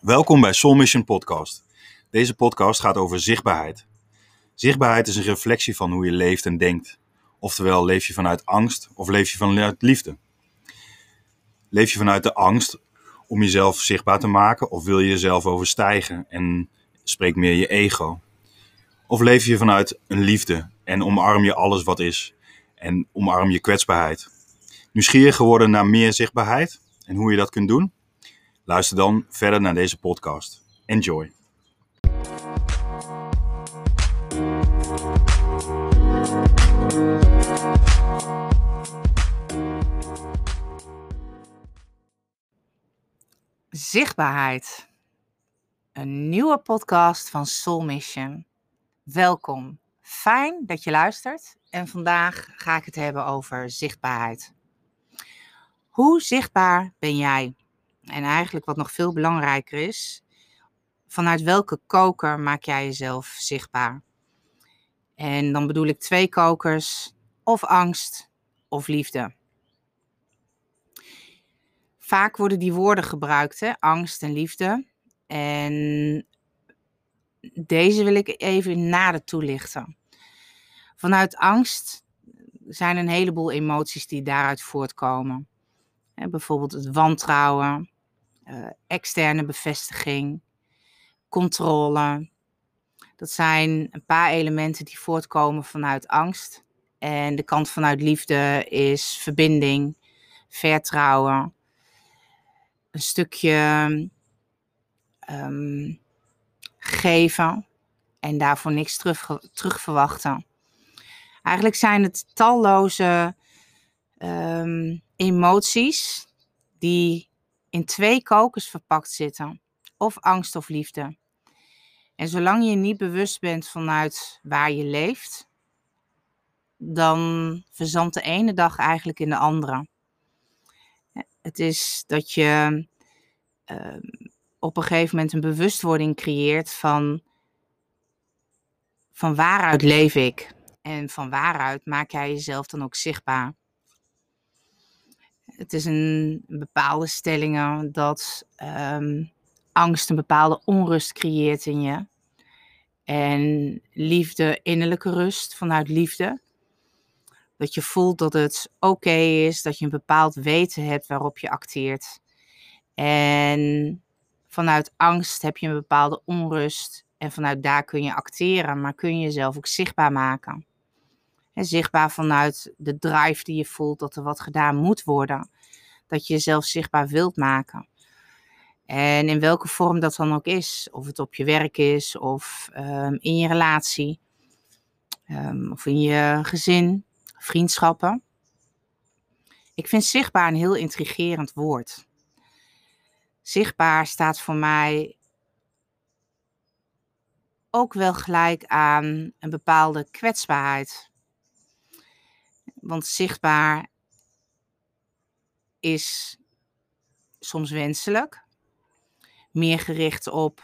Welkom bij Soul Mission Podcast. Deze podcast gaat over zichtbaarheid. Zichtbaarheid is een reflectie van hoe je leeft en denkt. Oftewel, leef je vanuit angst of leef je vanuit liefde? Leef je vanuit de angst om jezelf zichtbaar te maken of wil je jezelf overstijgen en spreekt meer je ego? Of leef je vanuit een liefde en omarm je alles wat is en omarm je kwetsbaarheid? Nieuwsgierig geworden naar meer zichtbaarheid en hoe je dat kunt doen? Luister dan verder naar deze podcast. Enjoy. Zichtbaarheid. Een nieuwe podcast van Soul Mission. Welkom. Fijn dat je luistert. En vandaag ga ik het hebben over zichtbaarheid. Hoe zichtbaar ben jij? En eigenlijk wat nog veel belangrijker is, vanuit welke koker maak jij jezelf zichtbaar? En dan bedoel ik twee kokers, of angst of liefde. Vaak worden die woorden gebruikt, hè? angst en liefde. En deze wil ik even nader toelichten. Vanuit angst zijn een heleboel emoties die daaruit voortkomen. bijvoorbeeld het wantrouwen, externe bevestiging, controle. Dat zijn een paar elementen die voortkomen vanuit angst. En de kant vanuit liefde is verbinding, vertrouwen, een stukje um, geven en daarvoor niks terug, terug verwachten. Eigenlijk zijn het talloze um, emoties die in twee kokers verpakt zitten. Of angst of liefde. En zolang je niet bewust bent vanuit waar je leeft, dan verzandt de ene dag eigenlijk in de andere. Het is dat je uh, op een gegeven moment een bewustwording creëert van, van waaruit leef ik? En van waaruit maak jij jezelf dan ook zichtbaar? Het is een, bepaalde stelling dat um, angst een bepaalde onrust creëert in je. En liefde, innerlijke rust vanuit liefde. Dat je voelt dat het oké is, dat je een bepaald weten hebt waarop je acteert. En vanuit angst heb je een bepaalde onrust. En vanuit daar kun je acteren, maar kun je jezelf ook zichtbaar maken. Zichtbaar vanuit de drive die je voelt dat er wat gedaan moet worden. Dat je jezelf zichtbaar wilt maken. En in welke vorm dat dan ook is. Of het op je werk is, of um, in je relatie, um, of in je gezin, vriendschappen. Ik vind zichtbaar een heel intrigerend woord. Zichtbaar staat voor mij ook wel gelijk aan een bepaalde kwetsbaarheid. Want zichtbaar is soms wenselijk, meer gericht op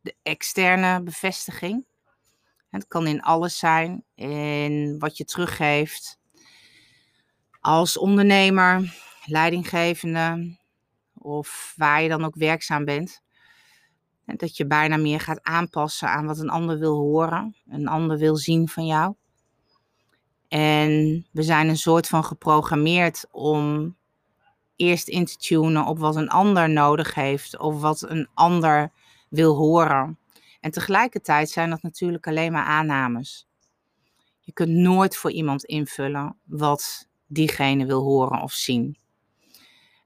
de externe bevestiging. Het kan in alles zijn, in wat je teruggeeft als ondernemer, leidinggevende of waar je dan ook werkzaam bent. Dat je bijna meer gaat aanpassen aan wat een ander wil horen, een ander wil zien van jou. En we zijn een soort van geprogrammeerd om eerst in te tunen op wat een ander nodig heeft of wat een ander wil horen. En tegelijkertijd zijn dat natuurlijk alleen maar aannames. Je kunt nooit voor iemand invullen wat diegene wil horen of zien.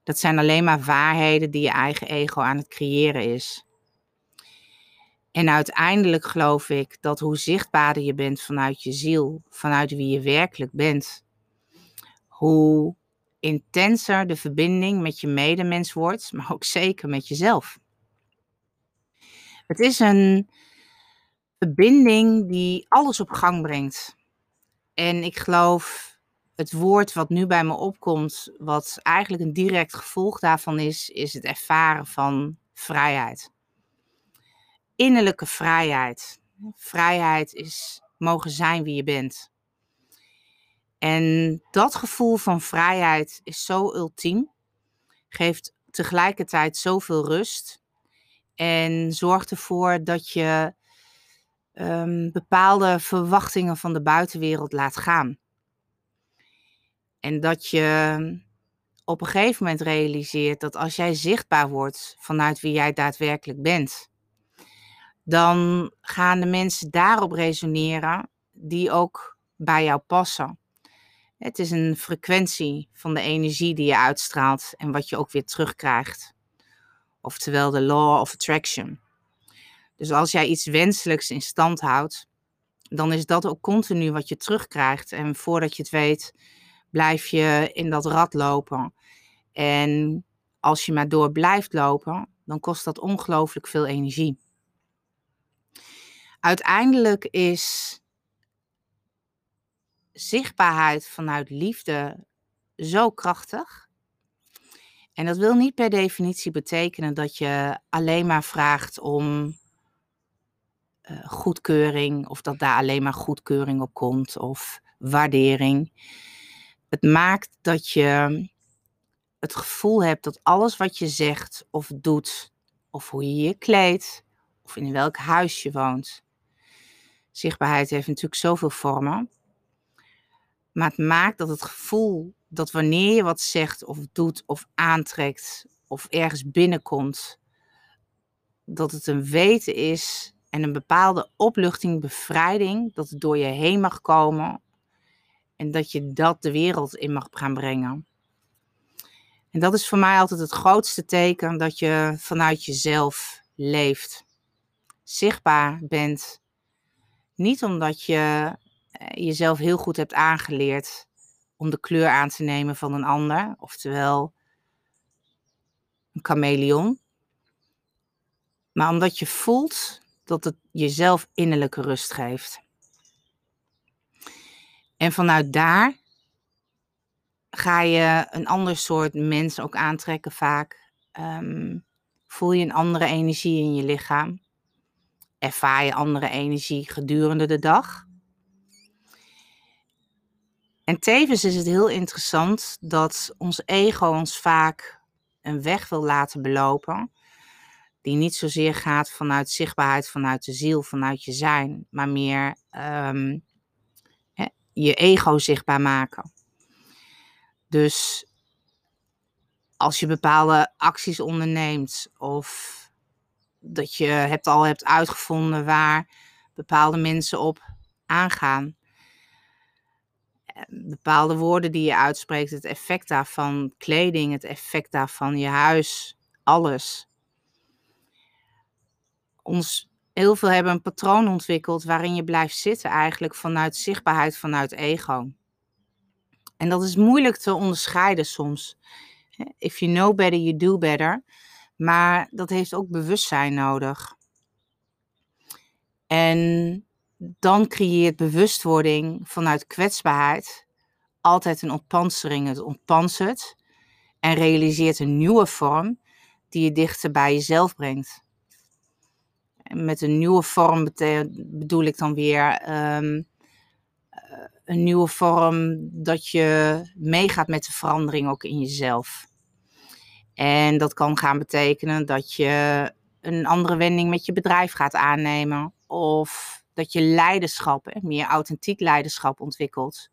Dat zijn alleen maar waarheden die je eigen ego aan het creëren is. En uiteindelijk geloof ik dat hoe zichtbaarder je bent vanuit je ziel, vanuit wie je werkelijk bent, hoe intenser de verbinding met je medemens wordt, maar ook zeker met jezelf. Het is een verbinding die alles op gang brengt. En ik geloof het woord wat nu bij me opkomt, wat eigenlijk een direct gevolg daarvan is, is het ervaren van vrijheid. Innerlijke vrijheid. Vrijheid is mogen zijn wie je bent. En dat gevoel van vrijheid is zo ultiem, geeft tegelijkertijd zoveel rust En zorg ervoor dat je ehm, bepaalde verwachtingen van de buitenwereld laat gaan. En dat je op een gegeven moment realiseert dat als jij zichtbaar wordt vanuit wie jij daadwerkelijk bent, dan gaan de mensen daarop resoneren die ook bij jou passen. Het is een frequentie van de energie die je uitstraalt en wat je ook weer terugkrijgt. Oftewel de law of attraction. Dus als jij iets wenselijks in stand houdt, dan is dat ook continu wat je terugkrijgt. En voordat je het weet, blijf je in dat rad lopen. En als je maar door blijft lopen, dan kost dat ongelooflijk veel energie. Uiteindelijk is zichtbaarheid vanuit liefde zo krachtig. En dat wil niet per definitie betekenen dat je alleen maar vraagt om uh, goedkeuring of dat daar alleen maar goedkeuring op komt of waardering. Het maakt dat je het gevoel hebt dat alles wat je zegt of doet, of hoe je je kleedt, of in welk huis je woont. Zichtbaarheid heeft natuurlijk zoveel vormen. Maar het maakt dat het gevoel dat wanneer je wat zegt of doet of aantrekt of ergens binnenkomt, dat het een weten is en een bepaalde opluchting, bevrijding, dat het door je heen mag komen en dat je dat de wereld in mag gaan brengen. En dat is voor mij altijd het grootste teken dat je vanuit jezelf leeft. Zichtbaar bent. Niet omdat je eh, jezelf heel goed hebt aangeleerd om de kleur aan te nemen van een ander, oftewel een chameleon. Maar omdat je voelt dat het jezelf innerlijke rust geeft. En vanuit daar ga je een ander soort mens ook aantrekken vaak. Um, voel je een andere energie in je lichaam. Ervaar je andere energie gedurende de dag. En tevens is het heel interessant dat ons ego ons vaak een weg wil laten belopen. Die niet zozeer gaat vanuit zichtbaarheid, vanuit de ziel, vanuit je zijn, maar meer um, je ego zichtbaar maken. Dus als je bepaalde acties onderneemt of dat je hebt al hebt uitgevonden waar bepaalde mensen op aangaan, bepaalde woorden die je uitspreekt, het effect daarvan, kleding, het effect daarvan, je huis, alles. Ons, heel veel hebben een patroon ontwikkeld waarin je blijft zitten eigenlijk vanuit zichtbaarheid, vanuit ego. En dat is moeilijk te onderscheiden soms. If you know better, you do better. Maar dat heeft ook bewustzijn nodig. En dan creëert bewustwording vanuit kwetsbaarheid altijd een ontpansering. Het ontpanselt en realiseert een nieuwe vorm die je dichter bij jezelf brengt. En met een nieuwe vorm bedoel ik dan weer ehm, eh, een nieuwe vorm dat je meegaat met de verandering ook in jezelf. En dat kan gaan betekenen dat je een andere wending met je bedrijf gaat aannemen. Of dat je leiderschap, meer authentiek leiderschap ontwikkelt.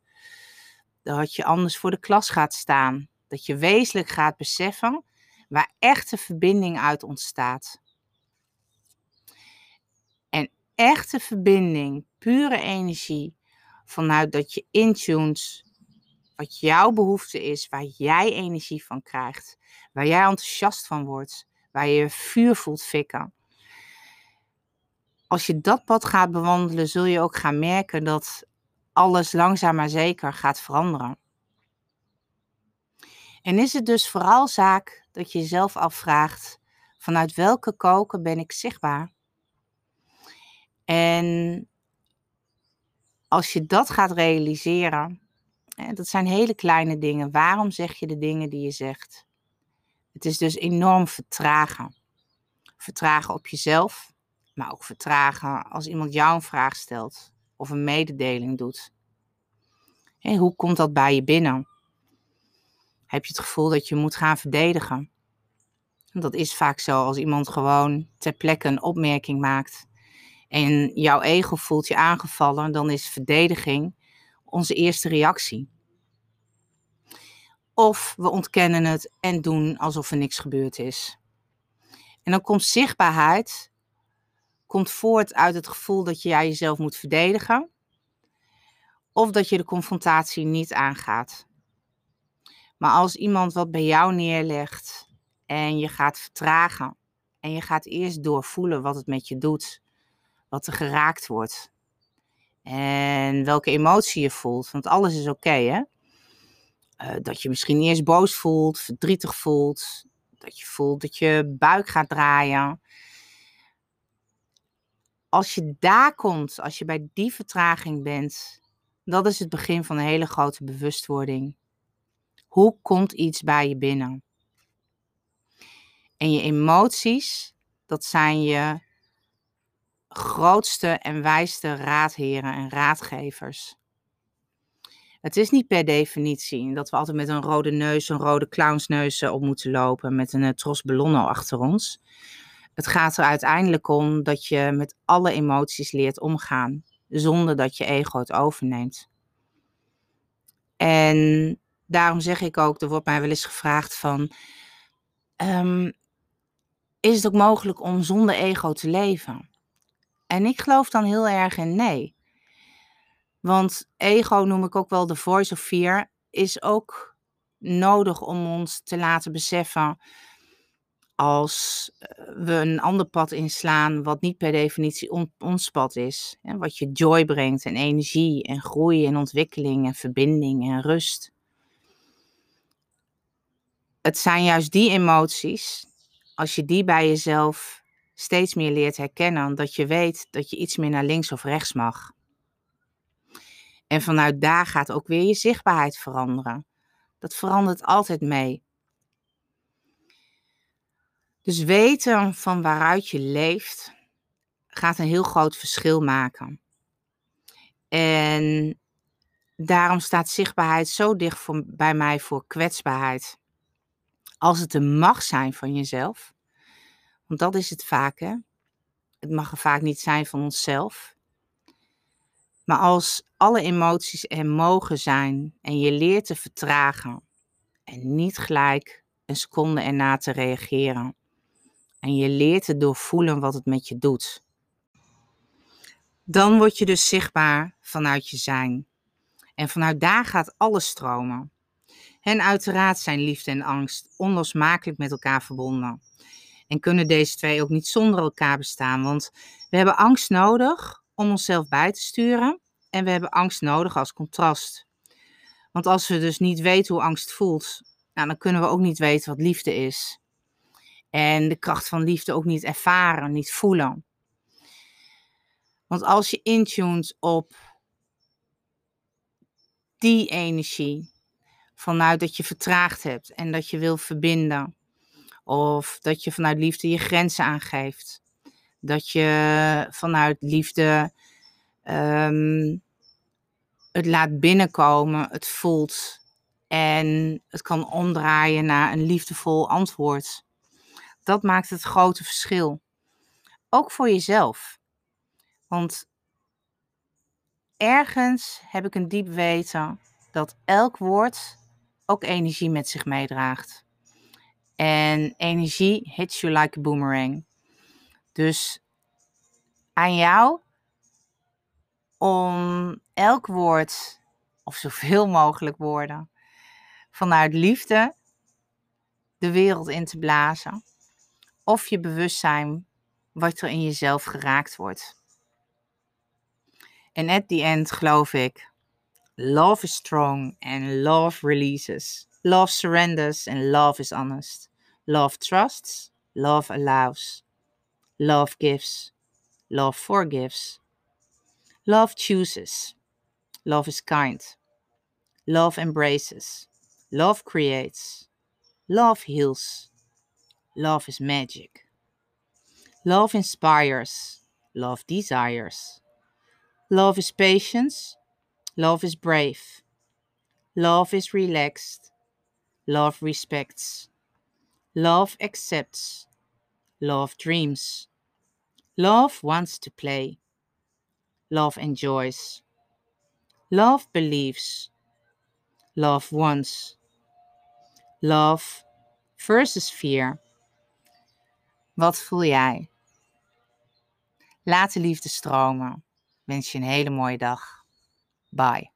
Dat je anders voor de klas gaat staan. Dat je wezenlijk gaat beseffen waar echte verbinding uit ontstaat. En echte verbinding, pure energie, vanuit dat je intunes wat jouw behoefte is, waar jij energie van krijgt, waar jij enthousiast van wordt, waar je vuur voelt fikken als je dat pad gaat bewandelen, zul je ook gaan merken dat alles langzaam maar zeker gaat veranderen. En is het dus vooral zaak dat je jezelf afvraagt: vanuit welke koken ben ik zichtbaar? En als je dat gaat realiseren, dat zijn hele kleine dingen. Waarom zeg je de dingen die je zegt? Het is dus enorm vertragen. Vertragen op jezelf, maar ook vertragen als iemand jou een vraag stelt of een mededeling doet. hoe komt dat bij je binnen? Heb je het gevoel dat je moet gaan verdedigen? Dat is vaak zo als iemand gewoon ter plekke een opmerking maakt en jouw ego voelt je aangevallen, dan is verdediging onze eerste reactie. Of we ontkennen het en doen alsof er niks gebeurd is. En dan komt zichtbaarheid komt voort uit het gevoel dat je jezelf moet verdedigen. Of dat je de confrontatie niet aangaat. Maar als iemand wat bij jou neerlegt en je gaat vertragen en je gaat eerst doorvoelen wat het met je doet, wat er geraakt wordt en welke emotie je voelt, want alles is oké, hè? Uh, dat je misschien eerst boos voelt, verdrietig voelt, dat je voelt dat je buik gaat draaien. Als je daar komt, als je bij die vertraging bent, dat is het begin van een hele grote bewustwording. Hoe komt iets bij je binnen? En je emoties, dat zijn je grootste en wijste raadheren en raadgevers. Het is niet per definitie dat we altijd met een rode neus, een rode clownsneus op moeten lopen met een eh, tros ballonnen achter ons. Het gaat er uiteindelijk om dat je met alle emoties leert omgaan, zonder dat je ego het overneemt. En daarom zeg ik ook, er wordt mij wel eens gevraagd van, um, is het ook mogelijk om zonder ego te leven? En ik geloof dan heel erg in nee. Want ego noem ik ook wel de voice of fear, is ook nodig om ons te laten beseffen als eh, we een ander pad inslaan wat niet per definitie ons pad is. Hè, wat je joy brengt en energie en groei en ontwikkeling en verbinding en rust. Het zijn juist die emoties, als je die bij jezelf steeds meer leert herkennen, dat je weet dat je iets meer naar links of rechts mag. En vanuit daar gaat ook weer je zichtbaarheid veranderen. Dat verandert altijd mee. Dus weten van waaruit je leeft gaat een heel groot verschil maken. En daarom staat zichtbaarheid zo dicht voor, bij mij voor kwetsbaarheid. Als het een mag zijn van jezelf, want dat is het vaak, hè? Het mag er vaak niet zijn van onszelf. Maar als alle emoties er mogen zijn en je leert te vertragen en niet gelijk een seconde erna te reageren. En je leert te doorvoelen wat het met je doet. Dan word je dus zichtbaar vanuit je zijn. En vanuit daar gaat alles stromen. En uiteraard zijn liefde en angst onlosmakelijk met elkaar verbonden. En kunnen deze twee ook niet zonder elkaar bestaan. Want we hebben angst nodig om onszelf bij te sturen. En we hebben angst nodig als contrast. Want als we dus niet weten hoe angst voelt, nou, dan kunnen we ook niet weten wat liefde is. En de kracht van liefde ook niet ervaren, niet voelen. Want als je intunt op die energie, vanuit dat je vertraagd hebt en dat je wil verbinden, of dat je vanuit liefde je grenzen aangeeft. Dat je vanuit liefde um, het laat binnenkomen, het voelt. En het kan omdraaien naar een liefdevol antwoord. Dat maakt het grote verschil. Ook voor jezelf. Want ergens heb ik een diep weten dat elk woord ook energie met zich meedraagt. En energie hits you like a boomerang. Dus aan jou om elk woord, of zoveel mogelijk woorden, vanuit liefde de wereld in te blazen. Of je bewustzijn wat er in jezelf geraakt wordt. En at the end geloof ik, love is strong and love releases. Love surrenders and love is honest. Love trusts, love allows. Love gives, love forgives. Love chooses, love is kind. Love embraces, love creates. Love heals, love is magic. Love inspires, love desires. Love is patience, love is brave. Love is relaxed, Love respects. Love accepts. Love dreams. Love wants to play. Love enjoys. Love believes. Love wants. Love versus fear. Wat voel jij? Laat de liefde stromen. Wens je een hele mooie dag. Bye.